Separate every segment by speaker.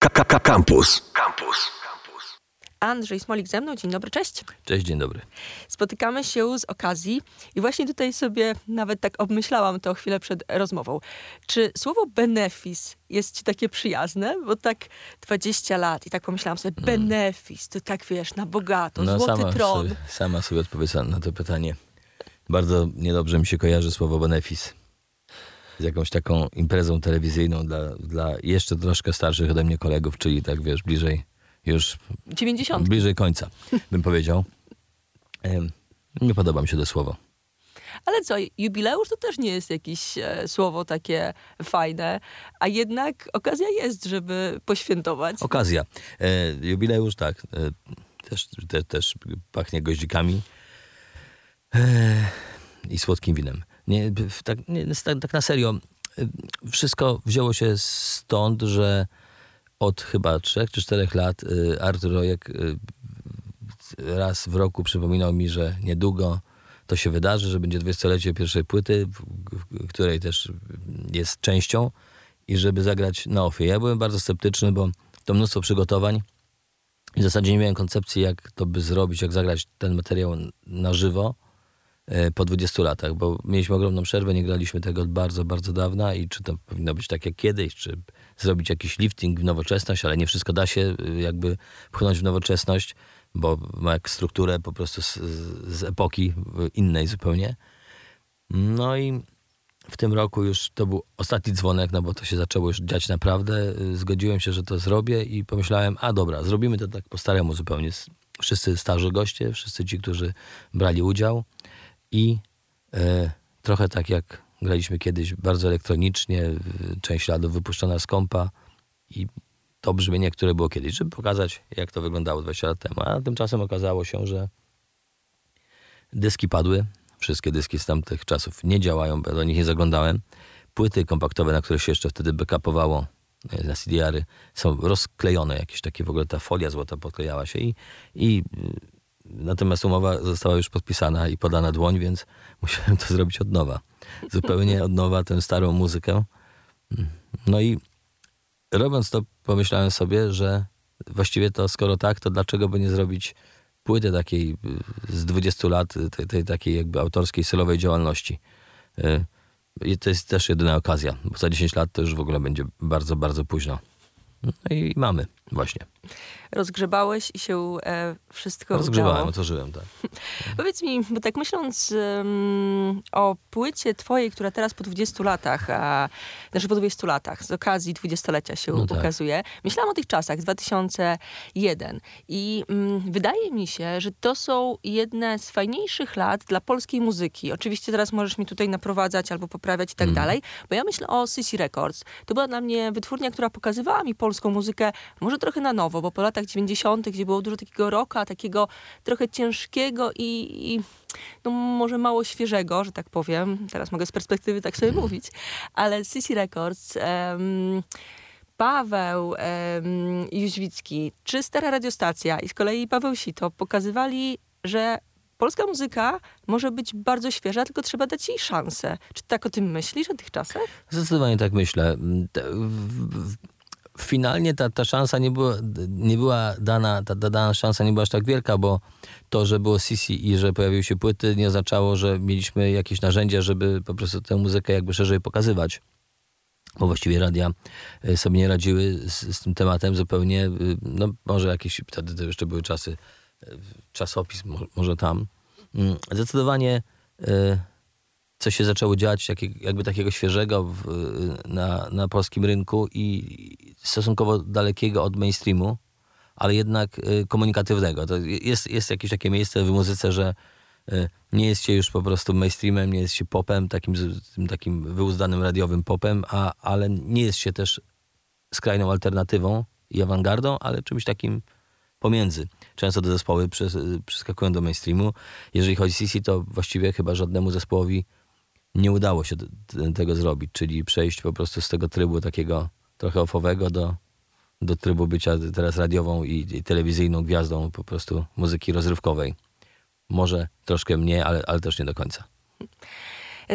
Speaker 1: Campus. Campus.
Speaker 2: Andrzej Smolik ze mną. Dzień dobry, cześć.
Speaker 3: Cześć, dzień dobry.
Speaker 2: Spotykamy się z okazji i właśnie tutaj sobie nawet tak obmyślałam to chwilę przed rozmową. Czy słowo benefis jest ci takie przyjazne? Bo tak 20 lat i tak pomyślałam sobie, mm. benefis, to tak wiesz, na bogato, no, złoty
Speaker 3: sama
Speaker 2: tron.
Speaker 3: Sobie, sama sobie odpowiedziałam na to pytanie. Bardzo niedobrze mi się kojarzy słowo benefis z jakąś taką imprezą telewizyjną dla, dla jeszcze troszkę starszych ode mnie kolegów, czyli tak wiesz, bliżej już
Speaker 2: 90.
Speaker 3: bliżej końca, bym powiedział. Nie podoba mi się to słowo.
Speaker 2: Ale co, jubileusz to też nie jest jakieś e, słowo takie fajne, a jednak okazja jest, żeby poświętować.
Speaker 3: Okazja. E, jubileusz, tak. E, też, te, też pachnie goździkami e, i słodkim winem. Nie, tak, nie, tak, tak na serio, e, wszystko wzięło się stąd, że od chyba trzech czy czterech lat y, Artur Rojek y, raz w roku przypominał mi, że niedługo to się wydarzy, że będzie dwudziestolecie pierwszej płyty, której też jest częścią i żeby zagrać na ofie. Ja byłem bardzo sceptyczny, bo to mnóstwo przygotowań i w zasadzie nie miałem koncepcji, jak to by zrobić, jak zagrać ten materiał na żywo po 20 latach, bo mieliśmy ogromną przerwę, nie graliśmy tego od bardzo, bardzo dawna i czy to powinno być tak jak kiedyś, czy zrobić jakiś lifting w nowoczesność, ale nie wszystko da się y, jakby pchnąć w nowoczesność, bo ma jak strukturę po prostu z, z epoki innej zupełnie. No i w tym roku już to był ostatni dzwonek, no bo to się zaczęło już dziać naprawdę. Y, zgodziłem się, że to zrobię i pomyślałem, a dobra, zrobimy to tak po staremu zupełnie. Wszyscy starzy goście, wszyscy ci, którzy brali udział i e, trochę tak jak graliśmy kiedyś, bardzo elektronicznie, część śladów wypuszczona z kompa i to brzmienie, które było kiedyś, żeby pokazać, jak to wyglądało 20 lat temu. A tymczasem okazało się, że dyski padły. Wszystkie dyski z tamtych czasów nie działają, do nich nie zaglądałem. Płyty kompaktowe, na które się jeszcze wtedy backupowało e, na CDR-y, są rozklejone. Jakieś takie w ogóle ta folia złota podklejała się i, i Natomiast umowa została już podpisana i podana dłoń, więc musiałem to zrobić od nowa. Zupełnie od nowa tę starą muzykę. No i robiąc to, pomyślałem sobie, że właściwie to skoro tak, to dlaczego by nie zrobić płyty takiej z 20 lat, tej, tej takiej jakby autorskiej, solowej działalności. Y, I to jest też jedyna okazja, bo za 10 lat to już w ogóle będzie bardzo, bardzo późno. No i mamy właśnie
Speaker 2: rozgrzebałeś i się e, wszystko
Speaker 3: Rozgrzebałem,
Speaker 2: udało.
Speaker 3: otworzyłem, tak.
Speaker 2: Powiedz mi, bo tak myśląc um, o płycie twojej, która teraz po 20 latach, a, znaczy po 20 latach, z okazji dwudziestolecia się no tak. ukazuje, myślałam o tych czasach, 2001 i um, wydaje mi się, że to są jedne z fajniejszych lat dla polskiej muzyki. Oczywiście teraz możesz mi tutaj naprowadzać albo poprawiać i tak mm. dalej, bo ja myślę o Sissy Records. To była dla mnie wytwórnia, która pokazywała mi polską muzykę może trochę na nowo, bo po latach latach 90., gdzie było dużo takiego rocka, takiego trochę ciężkiego i, i no może mało świeżego, że tak powiem. Teraz mogę z perspektywy tak sobie mówić, ale Sissy Records. Um, Paweł um, Jóźwicki, czy Stara Radiostacja i z kolei Paweł Sito pokazywali, że polska muzyka może być bardzo świeża, tylko trzeba dać jej szansę. Czy tak o tym myślisz o tych czasach?
Speaker 3: Zdecydowanie tak myślę finalnie ta, ta szansa nie była, nie była dana, ta, ta dana szansa nie była aż tak wielka, bo to, że było Sisi i że pojawiły się płyty, nie oznaczało, że mieliśmy jakieś narzędzia, żeby po prostu tę muzykę jakby szerzej pokazywać. Bo właściwie radia e, sobie nie radziły z, z tym tematem zupełnie, e, no może jakieś, wtedy to jeszcze były czasy, e, czasopis, może tam. Mm, zdecydowanie coś się zaczęło dziać jakby takiego świeżego w, na, na polskim rynku i stosunkowo dalekiego od mainstreamu, ale jednak y, komunikatywnego. To jest, jest jakieś takie miejsce w muzyce, że y, nie jest się już po prostu mainstreamem, nie jest się popem, takim, takim wyuzdanym radiowym popem, a, ale nie jest się też skrajną alternatywą i awangardą, ale czymś takim pomiędzy. Często te zespoły przeskakują do mainstreamu. Jeżeli chodzi o CC, to właściwie chyba żadnemu zespołowi nie udało się tego zrobić, czyli przejść po prostu z tego trybu takiego trochę ofowego do, do trybu bycia teraz radiową i, i telewizyjną gwiazdą po prostu muzyki rozrywkowej. Może troszkę mniej, ale, ale też nie do końca.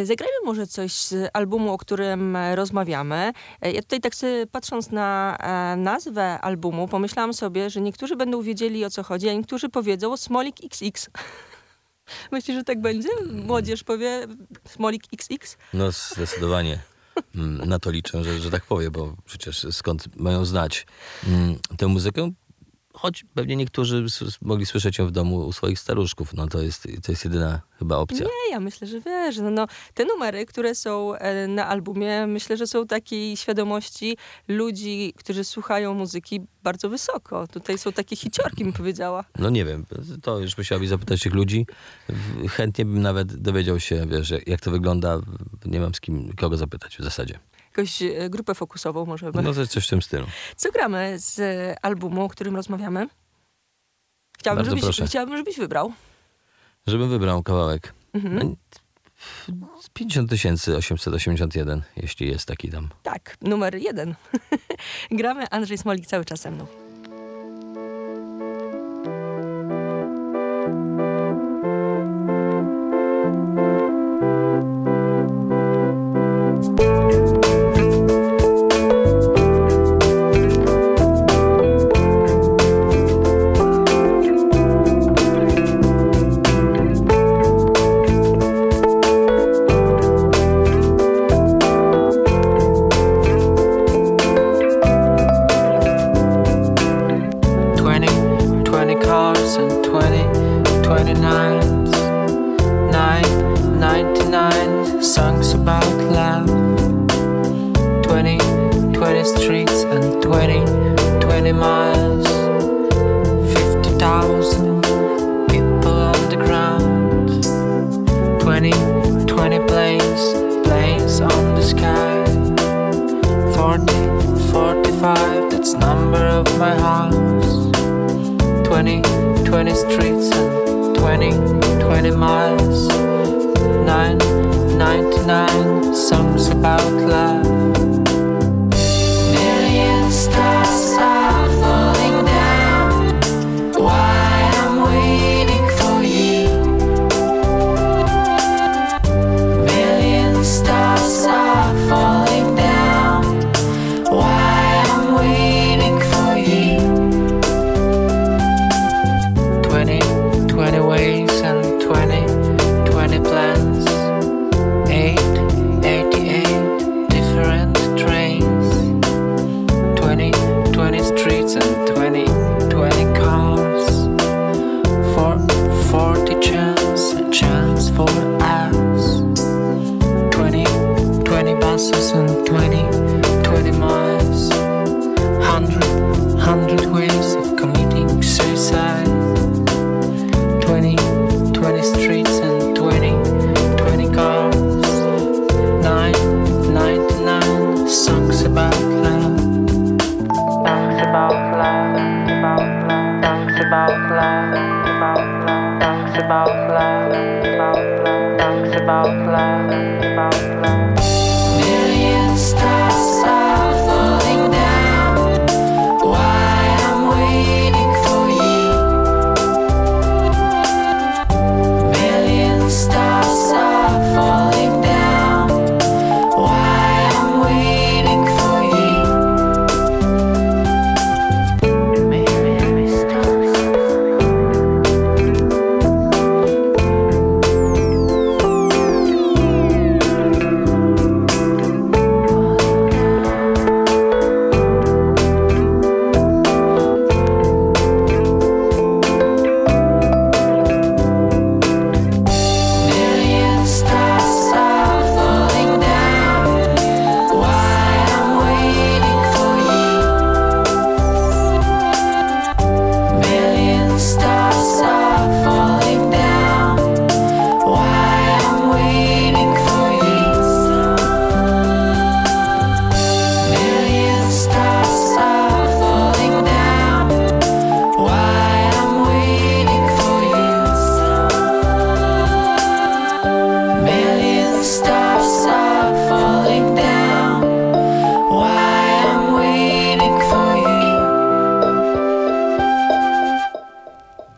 Speaker 4: Zagrajmy może coś z albumu, o którym rozmawiamy. Ja tutaj tak patrząc na nazwę albumu, pomyślałam sobie, że niektórzy będą wiedzieli o co chodzi, a niektórzy powiedzą Smolik XX. Myślisz, że tak będzie? Młodzież powie Smolik XX?
Speaker 3: No zdecydowanie. Mm, na to liczę, że, że tak powie, bo przecież skąd mają znać mm, tę muzykę? Choć pewnie niektórzy mogli słyszeć ją w domu u swoich staruszków. No to jest, to jest jedyna chyba opcja.
Speaker 4: Nie, ja myślę, że wiesz, no, no, te numery, które są e, na albumie, myślę, że są takiej świadomości ludzi, którzy słuchają muzyki bardzo wysoko. Tutaj są takie hiciorki, bym powiedziała.
Speaker 3: No nie wiem, to już musiałabyś zapytać tych ludzi. Chętnie bym nawet dowiedział się, wiesz, jak to wygląda. Nie mam z kim, kogo zapytać w zasadzie
Speaker 4: jakąś e, grupę fokusową możemy.
Speaker 3: No to coś w tym stylu.
Speaker 4: Co gramy z albumu, o którym rozmawiamy? Chciałabym, żebyś, chciałabym żebyś wybrał.
Speaker 3: Żebym wybrał kawałek. Mhm. 50 881, jeśli jest taki tam.
Speaker 4: Tak, numer jeden. gramy Andrzej Smolik cały czas ze mną.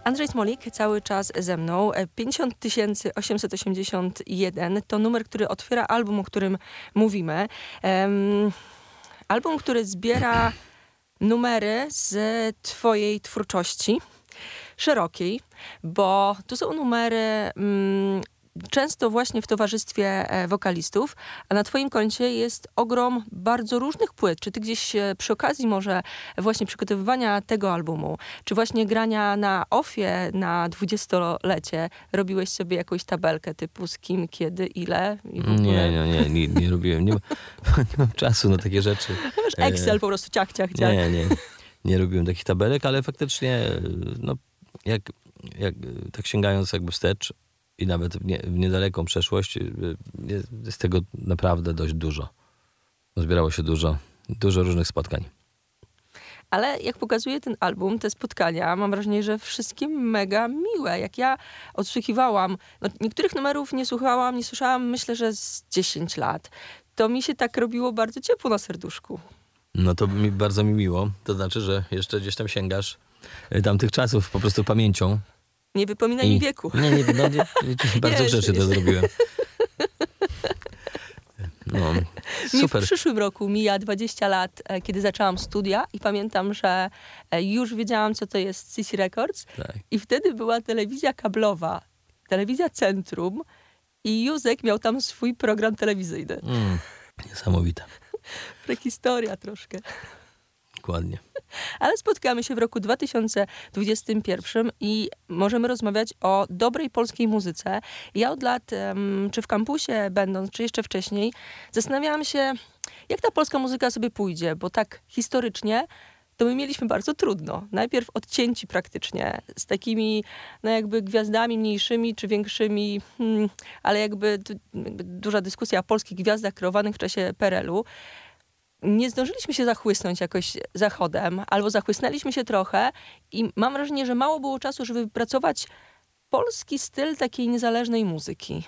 Speaker 2: Andrzej Smolik cały czas ze mną. 50 881 to numer, który otwiera album, o którym mówimy. Um, album, który zbiera numery z twojej twórczości szerokiej, bo tu są numery mm, często właśnie w towarzystwie e, wokalistów, a na twoim koncie jest ogrom bardzo różnych płyt. Czy ty gdzieś e, przy okazji może właśnie przygotowywania tego albumu, czy właśnie grania na ofie na dwudziestolecie robiłeś sobie jakąś tabelkę typu z kim, kiedy, ile?
Speaker 3: Nie, nie, nie, nie, nie robiłem. Nie, ma, nie mam czasu na takie rzeczy.
Speaker 2: Masz Excel po prostu ciach, ciach, ciach.
Speaker 3: Nie, nie. Nie robiłem takich tabelek, ale faktycznie no, jak, jak tak sięgając jakby wstecz, i nawet w, nie, w niedaleką przeszłość y, jest, jest tego naprawdę dość dużo. Zbierało się dużo, dużo różnych spotkań.
Speaker 2: Ale jak pokazuje ten album, te spotkania, mam wrażenie, że wszystkim mega miłe. Jak ja odsłuchiwałam, no niektórych numerów nie słuchałam, nie słyszałam myślę, że z 10 lat. To mi się tak robiło bardzo ciepło na serduszku.
Speaker 3: No to mi bardzo mi miło. To znaczy, że jeszcze gdzieś tam sięgasz y, tamtych czasów po prostu pamięcią.
Speaker 2: Nie wypominaj I... mi wieku.
Speaker 3: Nie, nie, no, nie, bardzo rzeczy to zrobiłem.
Speaker 2: No, super. Mi w przyszłym roku mija 20 lat, e, kiedy zaczęłam studia i pamiętam, że e, już wiedziałam, co to jest CC Records tak. i wtedy była telewizja kablowa, telewizja Centrum i Józek miał tam swój program telewizyjny. Mm,
Speaker 3: niesamowite.
Speaker 2: Prehistoria troszkę.
Speaker 3: Dokładnie.
Speaker 2: Ale spotkamy się w roku 2021 i możemy rozmawiać o dobrej polskiej muzyce. Ja od lat, czy w kampusie będąc, czy jeszcze wcześniej, zastanawiałam się, jak ta polska muzyka sobie pójdzie, bo tak historycznie to my mieliśmy bardzo trudno. Najpierw odcięci praktycznie, z takimi no jakby gwiazdami mniejszymi czy większymi, hmm, ale jakby, jakby duża dyskusja o polskich gwiazdach kreowanych w czasie PRL-u nie zdążyliśmy się zachłysnąć jakoś zachodem, albo zachłysnęliśmy się trochę i mam wrażenie, że mało było czasu, żeby wypracować polski styl takiej niezależnej muzyki.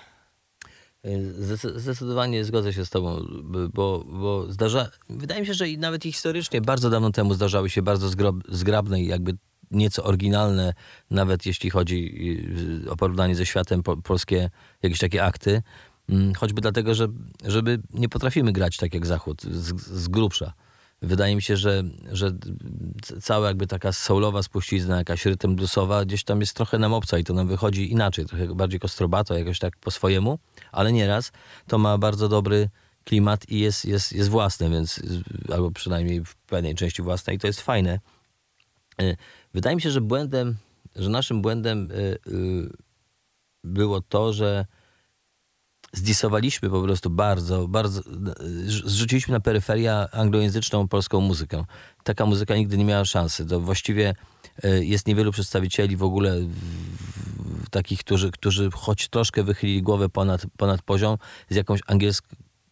Speaker 3: Zdecydowanie zgodzę się z tobą, bo, bo zdarza, wydaje mi się, że nawet historycznie bardzo dawno temu zdarzały się bardzo zgrabne i jakby nieco oryginalne, nawet jeśli chodzi o porównanie ze światem, po, polskie jakieś takie akty. Mm, choćby dlatego, że żeby nie potrafimy grać tak jak Zachód, z, z grubsza. Wydaje mi się, że, że cała jakby taka soulowa spuścizna, jakaś rytm bluesowa gdzieś tam jest trochę nam obca i to nam wychodzi inaczej, trochę bardziej kostrobato, jakoś tak po swojemu, ale nieraz to ma bardzo dobry klimat i jest, jest, jest własny, więc albo przynajmniej w pewnej części własnej i to jest fajne. E, wydaje mi się, że błędem, że naszym błędem e, było to, że zdisowaliśmy po prostu bardzo, bardzo, zrzuciliśmy na peryferię anglojęzyczną polską muzykę. Taka muzyka nigdy nie miała szansy. To właściwie e, jest niewielu przedstawicieli w ogóle takich, którzy, którzy choć troszkę wychylili głowę ponad, ponad poziom z jakąś angielsk,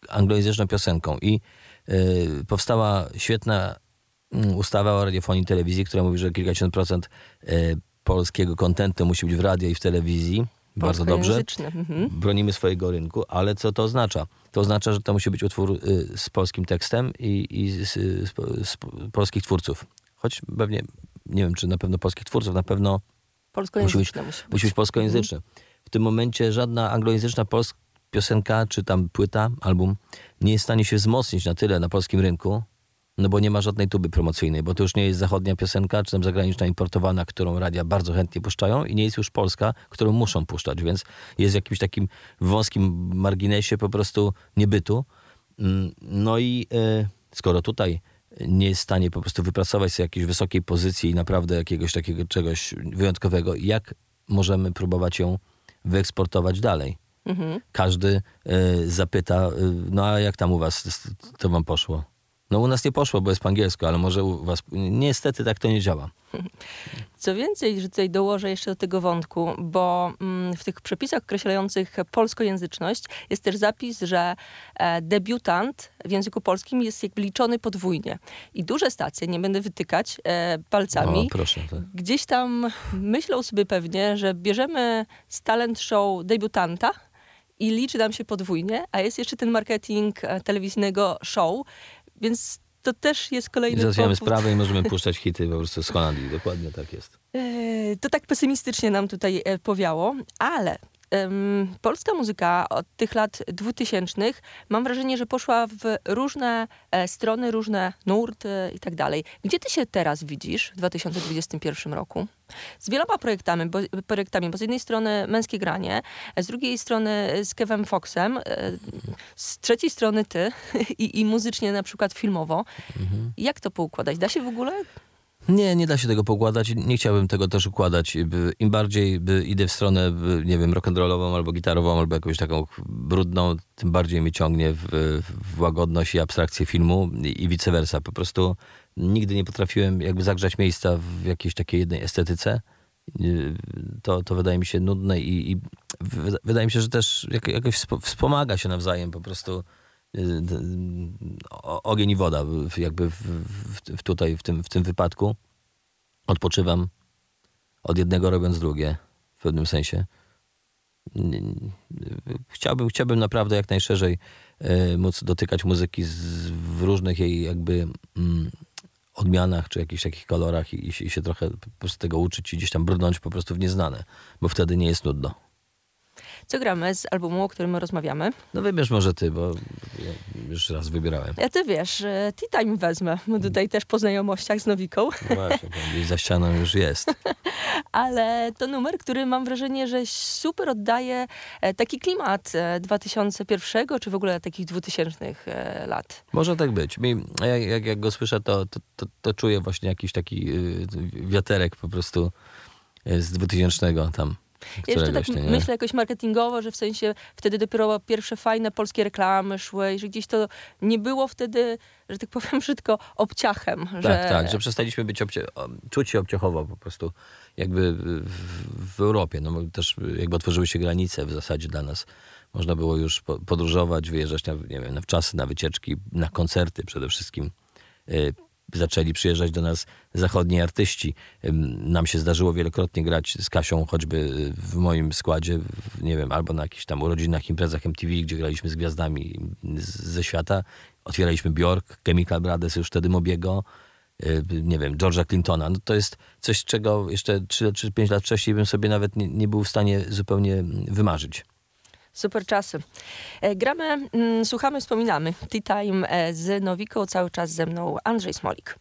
Speaker 3: anglojęzyczną piosenką. I y, powstała świetna mm, ustawa o radiofonii i telewizji, która mówi, że kilkadziesiąt procent y, polskiego kontentu musi być w radio i w telewizji bardzo dobrze. Mhm. Bronimy swojego rynku, ale co to oznacza? To oznacza, że to musi być utwór y, z polskim tekstem i, i z, z, z, polskich twórców. Choć pewnie, nie wiem, czy na pewno polskich twórców, na pewno
Speaker 2: musi być, musi
Speaker 3: być. Musi być polskojęzyczny. Mhm. W tym momencie żadna anglojęzyczna polska piosenka, czy tam płyta, album nie jest w stanie się wzmocnić na tyle na polskim rynku, no bo nie ma żadnej tuby promocyjnej, bo to już nie jest zachodnia piosenka, czy tam zagraniczna importowana, którą radia bardzo chętnie puszczają i nie jest już polska, którą muszą puszczać, więc jest w jakimś takim wąskim marginesie po prostu niebytu. Mm, no i e, skoro tutaj nie jest w stanie po prostu wypracować sobie jakiejś wysokiej pozycji i naprawdę jakiegoś takiego czegoś wyjątkowego, jak możemy próbować ją wyeksportować dalej? Mhm. Każdy y, zapyta, y, no a jak tam u was to wam poszło? No u nas nie poszło, bo jest po angielsku, ale może u was... Niestety tak to nie działa.
Speaker 2: Co więcej, że tutaj dołożę jeszcze do tego wątku, bo mm, w tych przepisach określających polskojęzyczność jest też zapis, że e, debiutant w języku polskim jest jakby liczony podwójnie. I duże stacje, nie będę wytykać e, palcami,
Speaker 3: o, proszę, tak.
Speaker 2: gdzieś tam myślą sobie pewnie, że bierzemy z talent show debiutanta, i liczy nam się podwójnie, a jest jeszcze ten marketing e, telewizyjnego show, więc to też jest kolejny
Speaker 3: załatwiamy sprawę i możemy puszczać hity po prostu z Holandii. Dokładnie tak jest.
Speaker 2: E, to tak pesymistycznie nam tutaj e, powiało, ale polska muzyka od tych lat dwutysięcznych mam wrażenie, że poszła w różne e, strony, różne nurty i tak dalej. Gdzie ty się teraz widzisz w 2021 roku? Z wieloma projektami bo, projektami, bo z jednej strony męskie granie, z drugiej strony z Kevem Foxem, e, z trzeciej strony ty i, i muzycznie na przykład filmowo. Mhm. Jak to poukładać? Da się w ogóle?
Speaker 3: Nie, nie da się tego pokładać. Nie chciałbym tego też układać. Im bardziej idę w stronę, nie wiem, rock'n'rollową albo gitarową, albo jakąś taką brudną, tym bardziej mnie ciągnie w, w łagodność i abstrakcję filmu i, i vice versa. Po prostu nigdy nie potrafiłem jakby zagrzać miejsca w jakiejś takiej jednej estetyce. To, to wydaje mi się nudne i, i wydaje mi się, że też jakoś wspomaga się nawzajem po prostu Y, ogień i woda, jakby w, w, tutaj w tym, w tym wypadku. Odpoczywam od jednego robiąc drugie w pewnym sensie. Chciałbym, chciałbym naprawdę jak najszerzej y, móc dotykać muzyki z, w różnych jej jakby mm, odmianach, czy jakichś takich kolorach i, i, się trochę po prostu tego uczyć i gdzieś tam brnąć po prostu w nieznane, bo wtedy nie jest nudno.
Speaker 2: Co gramy z albumu, o którym rozmawiamy?
Speaker 3: No wybierz może ty, bo ja już raz wybierałem.
Speaker 2: Ja ty wiesz, Tea Time wezmę. My tutaj też po znajomościach z Nowiką.
Speaker 3: No właśnie, gdzieś za ścianą już jest.
Speaker 2: Ale to numer, który mam wrażenie, że super oddaje e, taki klimat 2001 e, czy w ogóle takich 2000 e, lat.
Speaker 3: Może tak być. Mi, jak, jak go słyszę, to, to, to, to czuję właśnie jakiś taki y, wiaterek po prostu z 2000 tam.
Speaker 2: Jeszcze tak nie? myślę jakoś marketingowo, że w sensie wtedy dopiero pierwsze fajne polskie reklamy szły i że gdzieś to nie było wtedy, że tak powiem brzydko, obciachem.
Speaker 3: Tak, że... tak, że przestaliśmy być obcie... czuć się obciachowo po prostu jakby w, w Europie. No, też jakby otworzyły się granice w zasadzie dla nas. Można było już podróżować, wyjeżdżać na, nie wiem, na wczasy, na wycieczki, na koncerty przede wszystkim y, zaczęli przyjeżdżać do nas zachodni artyści. Nam się zdarzyło wielokrotnie grać z Kasią, choćby w moim składzie, nie wiem, albo na jakichś tam urodzinach, imprezach MTV, gdzie graliśmy z gwiazdami ze świata. Otwieraliśmy Bjork, Chemical Brothers, już wtedy Mobiego, y, nie wiem, George'a Clintona. No to jest coś, czego jeszcze 3 czy 5 lat wcześniej bym sobie nawet nie, nie był w stanie zupełnie wymarzyć.
Speaker 2: Super czasy. E, gramy, mm, słuchamy, wspominamy. Tea Time e, z Nowiką, cały czas ze mną Andrzej Smolik.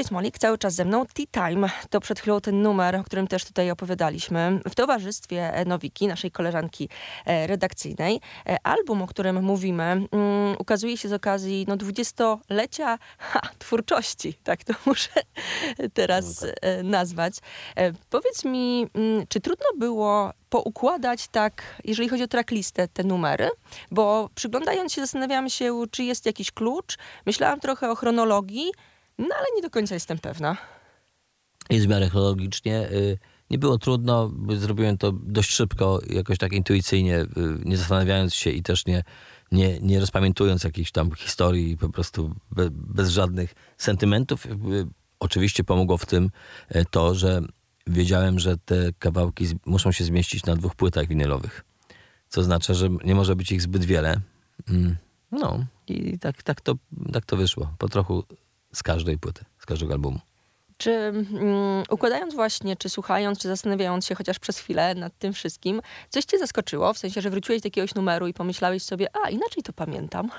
Speaker 2: Andrzej Smolik cały czas ze mną. Tea Time to przed chwilą ten numer, o którym też tutaj opowiadaliśmy. W towarzystwie Nowiki, naszej koleżanki e, redakcyjnej. E, album, o którym mówimy, um, ukazuje się z okazji no, dwudziestolecia ha, twórczości. Tak to muszę teraz no tak. E, nazwać. Powiedz mi, um, czy trudno było poukładać tak, jeżeli chodzi o tracklistę, te numery, bo przyglądając się zastanawiałam się, czy jest jakiś klucz. Myślałam trochę o chronologii, no ale nie do końca jestem pewna.
Speaker 3: Jest w miarę chronologicznie. Y, nie było trudno, zrobiłem to dość szybko, jakoś tak intuicyjnie, y, nie zastanawiając się i też nie, nie, nie rozpamiętując jakichś tam historii, po prostu bez, bez żadnych sentymentów. Y, oczywiście pomogło w tym to, że wiedziałem, że te kawałki muszą się zmieścić na dwóch płytach winylowych. Co oznacza, że nie może być ich zbyt wiele. Mm, no i tak, tak, to, tak to wyszło. Po trochu z każdej płyty, z każdego albumu.
Speaker 2: Czy mm, układając właśnie, czy słuchając, czy zastanawiając się chociaż przez chwilę nad tym wszystkim, coś cię zaskoczyło? W sensie, że wróciłeś do jakiegoś numeru i pomyślałeś sobie, a inaczej to pamiętam?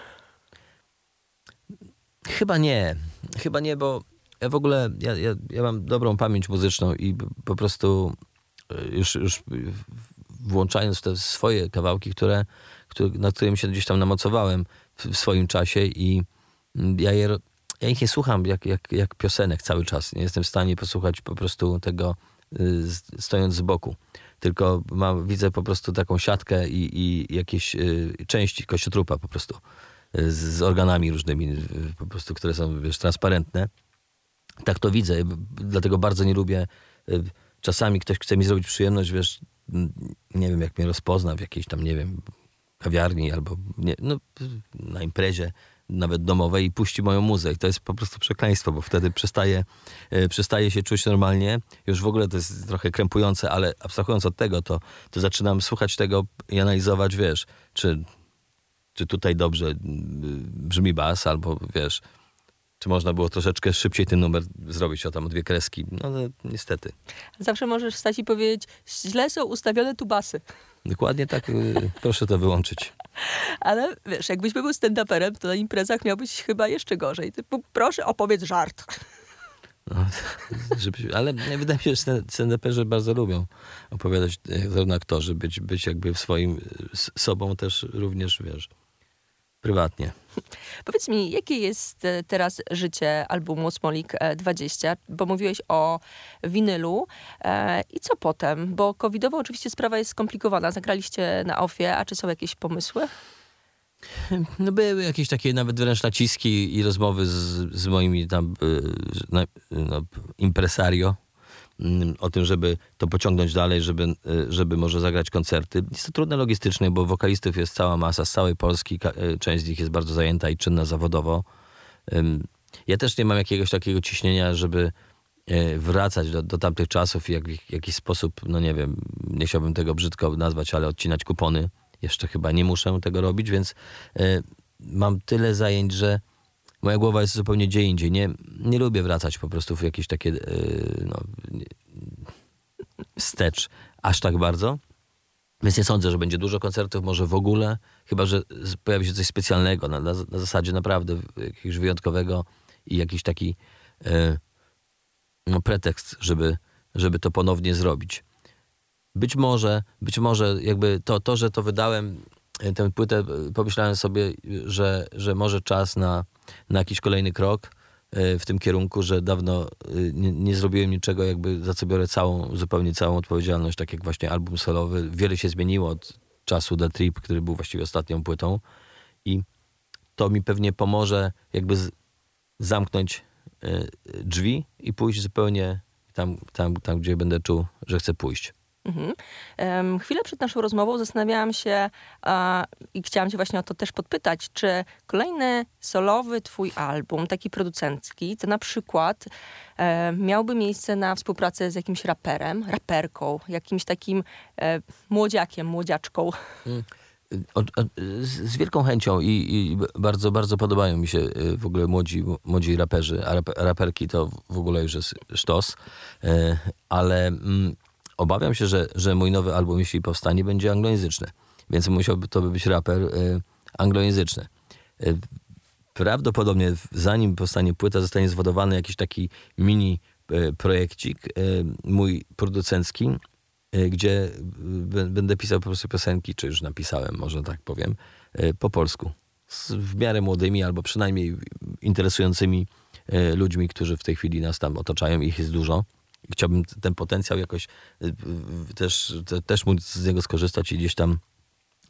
Speaker 3: Chyba nie. Chyba nie, bo ja w ogóle, ja, ja, ja mam dobrą pamięć muzyczną i po prostu e, już, już włączając te swoje kawałki, które, które, nad którymi się gdzieś tam namocowałem w, w swoim czasie i ja je ja ich nie słucham jak, jak, jak piosenek cały czas. Nie jestem w stanie posłuchać po prostu tego y, stojąc z boku. Tylko mam, widzę po prostu taką siatkę i, i jakieś y, części kościotrupa po prostu y, z, z, organami różnymi, po prostu, które są wiesz, transparentne. Tak to widzę, dlatego bardzo nie lubię. Czasami ktoś chce mi zrobić przyjemność, wiesz, nie wiem, jak mnie rozpozna w jakiejś tam, nie wiem, kawiarni albo nie, no, na imprezie nawet domowej i puści moją muzę. I to jest po prostu przekleństwo, bo wtedy przestaje, e, przestaje się czuć normalnie. Już w ogóle to jest trochę krępujące, ale abstrahując od tego, to, to zaczynam słuchać tego i analizować, wiesz, czy, czy tutaj dobrze brzmi bas, albo wiesz, czy można było troszeczkę szybciej ten numer zrobić, o tam dwie kreski. No, no niestety.
Speaker 2: Zawsze możesz stać i powiedzieć, źle są ustawione tubasy.
Speaker 3: Dokładnie tak, y, proszę to wyłączyć.
Speaker 2: Ale wiesz, jakbyś był stand-uperem, to na imprezach miałbyś chyba jeszcze gorzej. Typu, proszę opowiedz żart.
Speaker 3: No, żeby, ale wydaje mi się, że stand-uperzy bardzo lubią opowiadać, e, zarówno aktorzy, być, być jakby w swoim sobą też również, wiesz, prywatnie.
Speaker 2: Powiedz mi, jakie jest e, teraz życie albumu Smolik 20? E, Bo mówiłeś o winylu. E, I co potem? Bo covidowo oczywiście sprawa jest skomplikowana. Zagraliście na ofie, a czy są jakieś pomysły?
Speaker 3: No były jakieś takie nawet wręcz naciski i rozmowy z, z moimi tam no, no, impresario o tym, żeby to pociągnąć dalej, żeby, y, żeby może zagrać koncerty. Jest to trudne logistycznie, bo wokalistów jest cała masa z całej Polski. Y, część z nich jest bardzo zajęta i czynna zawodowo. Ja też nie mam jakiegoś takiego ciśnienia, żeby y, wracać do, do tamtych czasów i jak, w jakiś sposób, no nie wiem, nie chciałbym tego brzydko nazwać, ale odcinać kupony. Jeszcze chyba nie muszę tego robić, więc mam tyle zajęć, że moja głowa jest zupełnie gdzie indziej. Nie, nie lubię wracać po prostu w jakieś takie yy, no, wstecz aż tak bardzo. Więc nie sądzę, że będzie dużo koncertów, może w ogóle, chyba że pojawi się coś specjalnego, na, na, na zasadzie naprawdę jakiegoś wyjątkowego i jakiś taki no, pretekst, żeby, żeby to ponownie zrobić. Być może, być może jakby to, to, że to wydałem, tę płytę, pomyślałem sobie, że, że może czas na, na jakiś kolejny krok E, w tym kierunku, że dawno e, nie, nie, zrobiłem niczego, jakby za co biorę całą, zupełnie całą odpowiedzialność, tak jak właśnie album solowy. Wiele się zmieniło od czasu The Trip, który był właściwie ostatnią płytą i to mi pewnie pomoże jakby z, zamknąć drzwi i pójść zupełnie tam, tam, tam, gdzie będę czuł, że chcę pójść. Mhm.
Speaker 2: Chwilę przed naszą rozmową zastanawiałam się uh, i chciałam cię właśnie o to też podpytać, czy kolejny solowy twój album, taki producencki, to na przykład e, miałby miejsce na współpracę z jakimś raperem, raperką, jakimś takim e, młodziakiem, młodziaczką? Hmm.
Speaker 3: O, z, z, wielką chęcią i, i, bardzo, bardzo podobają mi się e, w ogóle młodzi, młodzi raperzy, a raperki to w ogóle już jest sztos, e, ale... Mm, obawiam się, że, że mój nowy album, jeśli powstanie, będzie anglojęzyczny. Więc musiałby to być raper y, anglojęzyczny. Y, prawdopodobnie zanim powstanie płyta, zostanie zwodowany jakiś taki mini y, projekcik, mój producencki, gdzie będę pisał po prostu piosenki, czy już napisałem, może tak powiem, po polsku. Z w miarę młodymi, albo przynajmniej interesującymi ludźmi, którzy w tej chwili nas tam otaczają. Ich jest dużo chciałbym ten potencjał jakoś y, też, też móc z niego skorzystać i gdzieś tam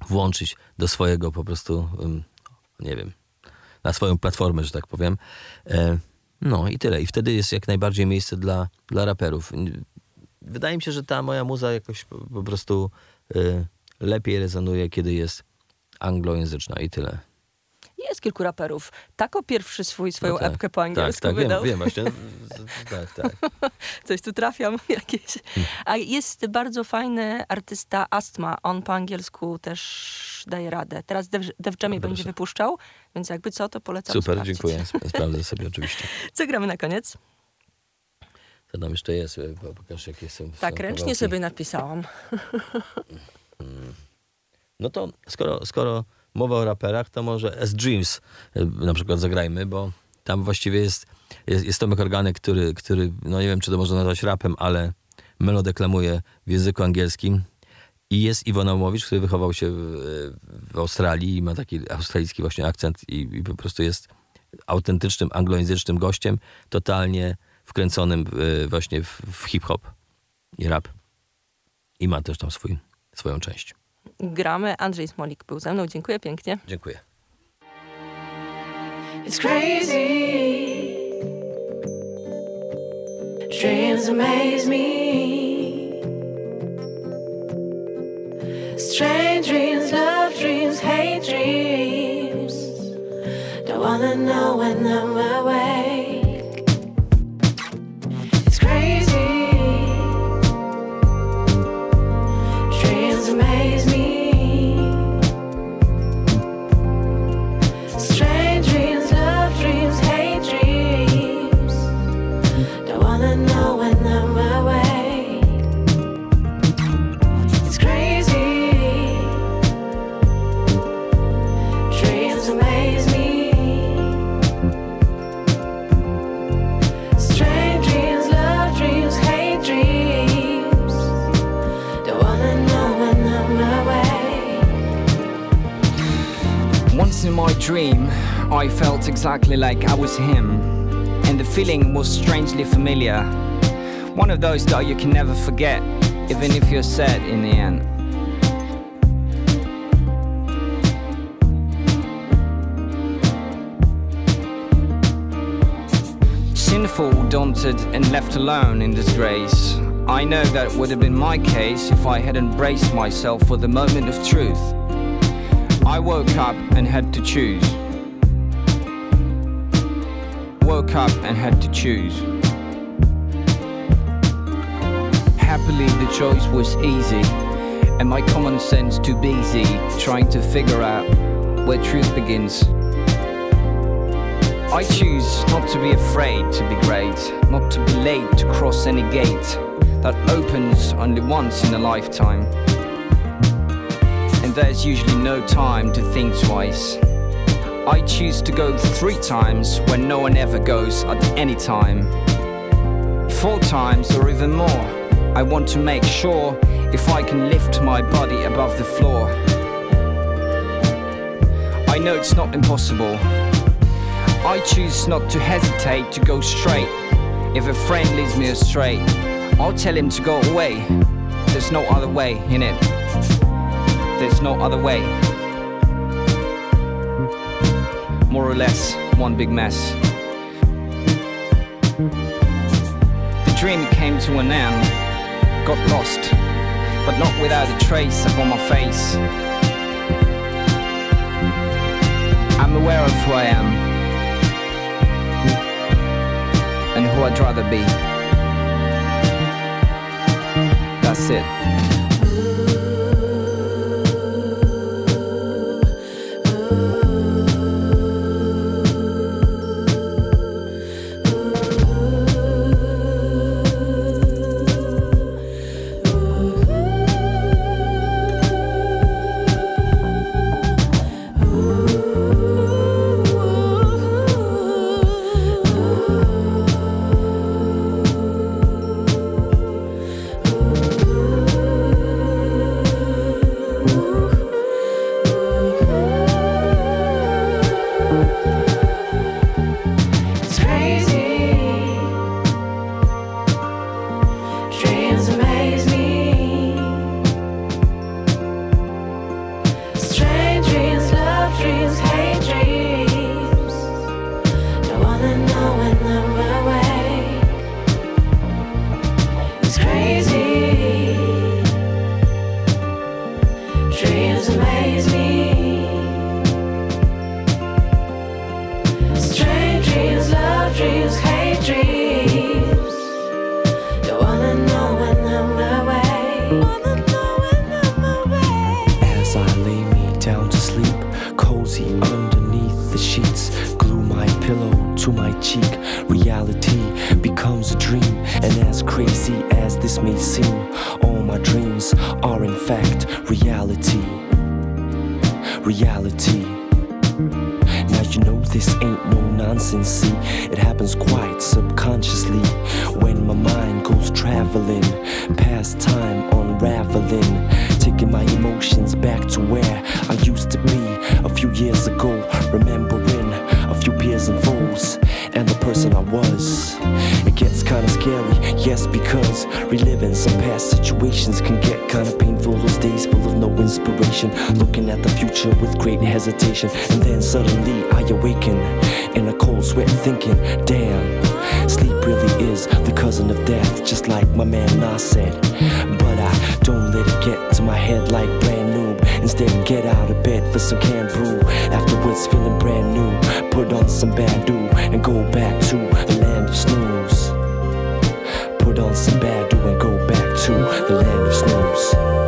Speaker 3: włączyć do swojego po prostu, nie wiem, na swoją platformę, że tak powiem. E, no i tyle. I wtedy jest jak najbardziej miejsce dla, dla raperów. Wydaje mi się, że ta moja muza jakoś po prostu y, lepiej rezonuje, kiedy jest anglojęzyczna i tyle.
Speaker 2: Jest kilku raperów. Tako pierwszy swój, swoją no tak, epkę po angielsku
Speaker 3: tak, tak,
Speaker 2: wydał.
Speaker 3: Wiem, wiem właśnie. tak, tak.
Speaker 2: Coś tu trafiam jakieś. A jest bardzo fajny artysta Astma. On po angielsku też daje radę. Teraz Dev, Dev Jamie no, będzie wypuszczał, więc jakby co, to polecam
Speaker 3: Super,
Speaker 2: sprawdzić.
Speaker 3: dziękuję. Sprawdzę sobie oczywiście.
Speaker 2: Co gramy na koniec?
Speaker 3: Co tam jeszcze jest? Pokaż, jakie są
Speaker 2: Tak, są ręcznie kawałki. sobie napisałam.
Speaker 3: Hmm. No to skoro, skoro mowa o raperach, to może S Dreams y, na przykład zagrajmy, bo tam właściwie jest, jest, jest Tomek Organek, który, który, no nie wiem, czy to można nazwać rapem, ale melodeklamuje w języku angielskim. I jest Iwon Naumowicz, który wychował się w, w, Australii i ma taki australijski właśnie akcent i, i po prostu jest autentycznym anglojęzycznym gościem, totalnie wkręconym y, właśnie w, w hip-hop i rap. I ma też tam swój, swoją część.
Speaker 2: Gramy. Andrzej Smolik był ze mną. Dziękuję pięknie.
Speaker 3: Dziękuję.
Speaker 5: It's crazy. Dreams amaze me. Strange dreams, love dreams, hate dreams. Don't wanna know when I'm away.
Speaker 6: Dream, I felt exactly like I was him, and the feeling was strangely familiar. One of those that you can never forget, even if you're sad in the end. Sinful, daunted, and left alone in disgrace. I know that would have been my case if I had embraced myself for the moment of truth. I woke up and had to choose. Woke up and had to choose. Happily, the choice was easy, and my common sense too busy trying to figure out where truth begins. I choose not to be afraid to be great, not to be late to cross any gate that opens only once in a lifetime and there's usually no time to think twice.
Speaker 7: I choose to go three times when no one ever goes at any time. Four times or even more. I want to make sure if I can lift my body above the floor. I know it's not impossible. I choose not to hesitate to go straight. If a friend leads me astray, I'll tell him to go away. There's no other way in it. There's no other way more or less one big mess. The dream came to an end, got lost, but not without a trace upon my face. I'm aware of who I am and who I'd rather be. That's it.
Speaker 8: this may seem, all my dreams
Speaker 1: are in fact reality. Reality. Now you know this ain't no nonsense, see, it happens
Speaker 7: quite subconsciously when my mind goes traveling, past time unraveling, taking my emotions back to where. Past situations can get kinda painful. Those days full of no inspiration. Looking at the future with great hesitation.
Speaker 1: And then suddenly I awaken in a cold sweat, thinking, damn, sleep really is the cousin of death. Just like my man Nas said. But I don't let it get to my head like
Speaker 7: brand new. Instead, get out of bed for some canned brew. Afterwards, feeling brand new. Put on some Badu and go back to the land of snooze. Put on some Badu and go to the land of snows.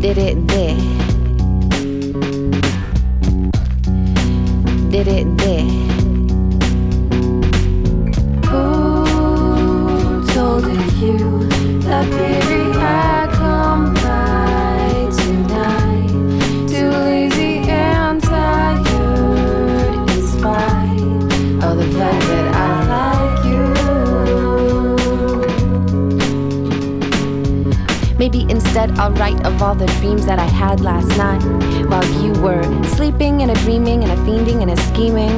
Speaker 1: Did it there. Did it there. Who told you that
Speaker 8: Maybe instead I'll write of all the dreams that I had last night while you were sleeping and a dreaming and a fiending and a scheming.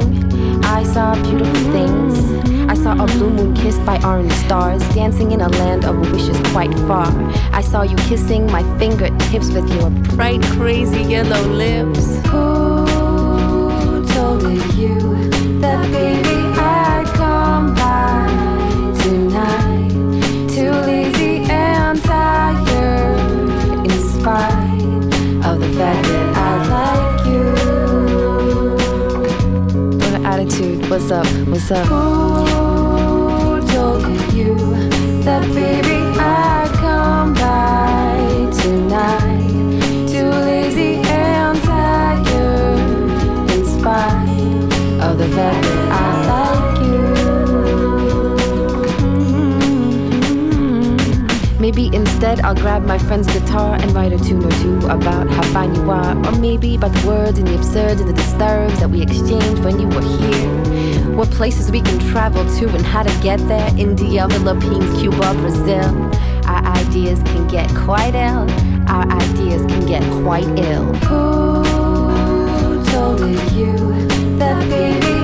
Speaker 8: I saw beautiful things. I saw a blue moon kissed by orange stars, dancing in a land of wishes quite far. I saw you kissing my fingertips with your bright, crazy yellow lips.
Speaker 1: Who told you that baby
Speaker 8: What's up? What's up?
Speaker 1: Who told you that
Speaker 8: Maybe instead I'll grab my friend's guitar and write a tune or two about how fine you are. Or maybe about the words and the absurd and the disturbs that we exchanged when you were here. What places we can travel to and how to get there. India, Philippines, Cuba, Brazil. Our ideas can get quite ill. Our ideas can get quite ill.
Speaker 1: Who told you that baby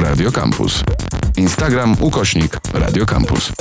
Speaker 9: Ukośnik Radiocampus. Instagram ukośnik Radiocampus.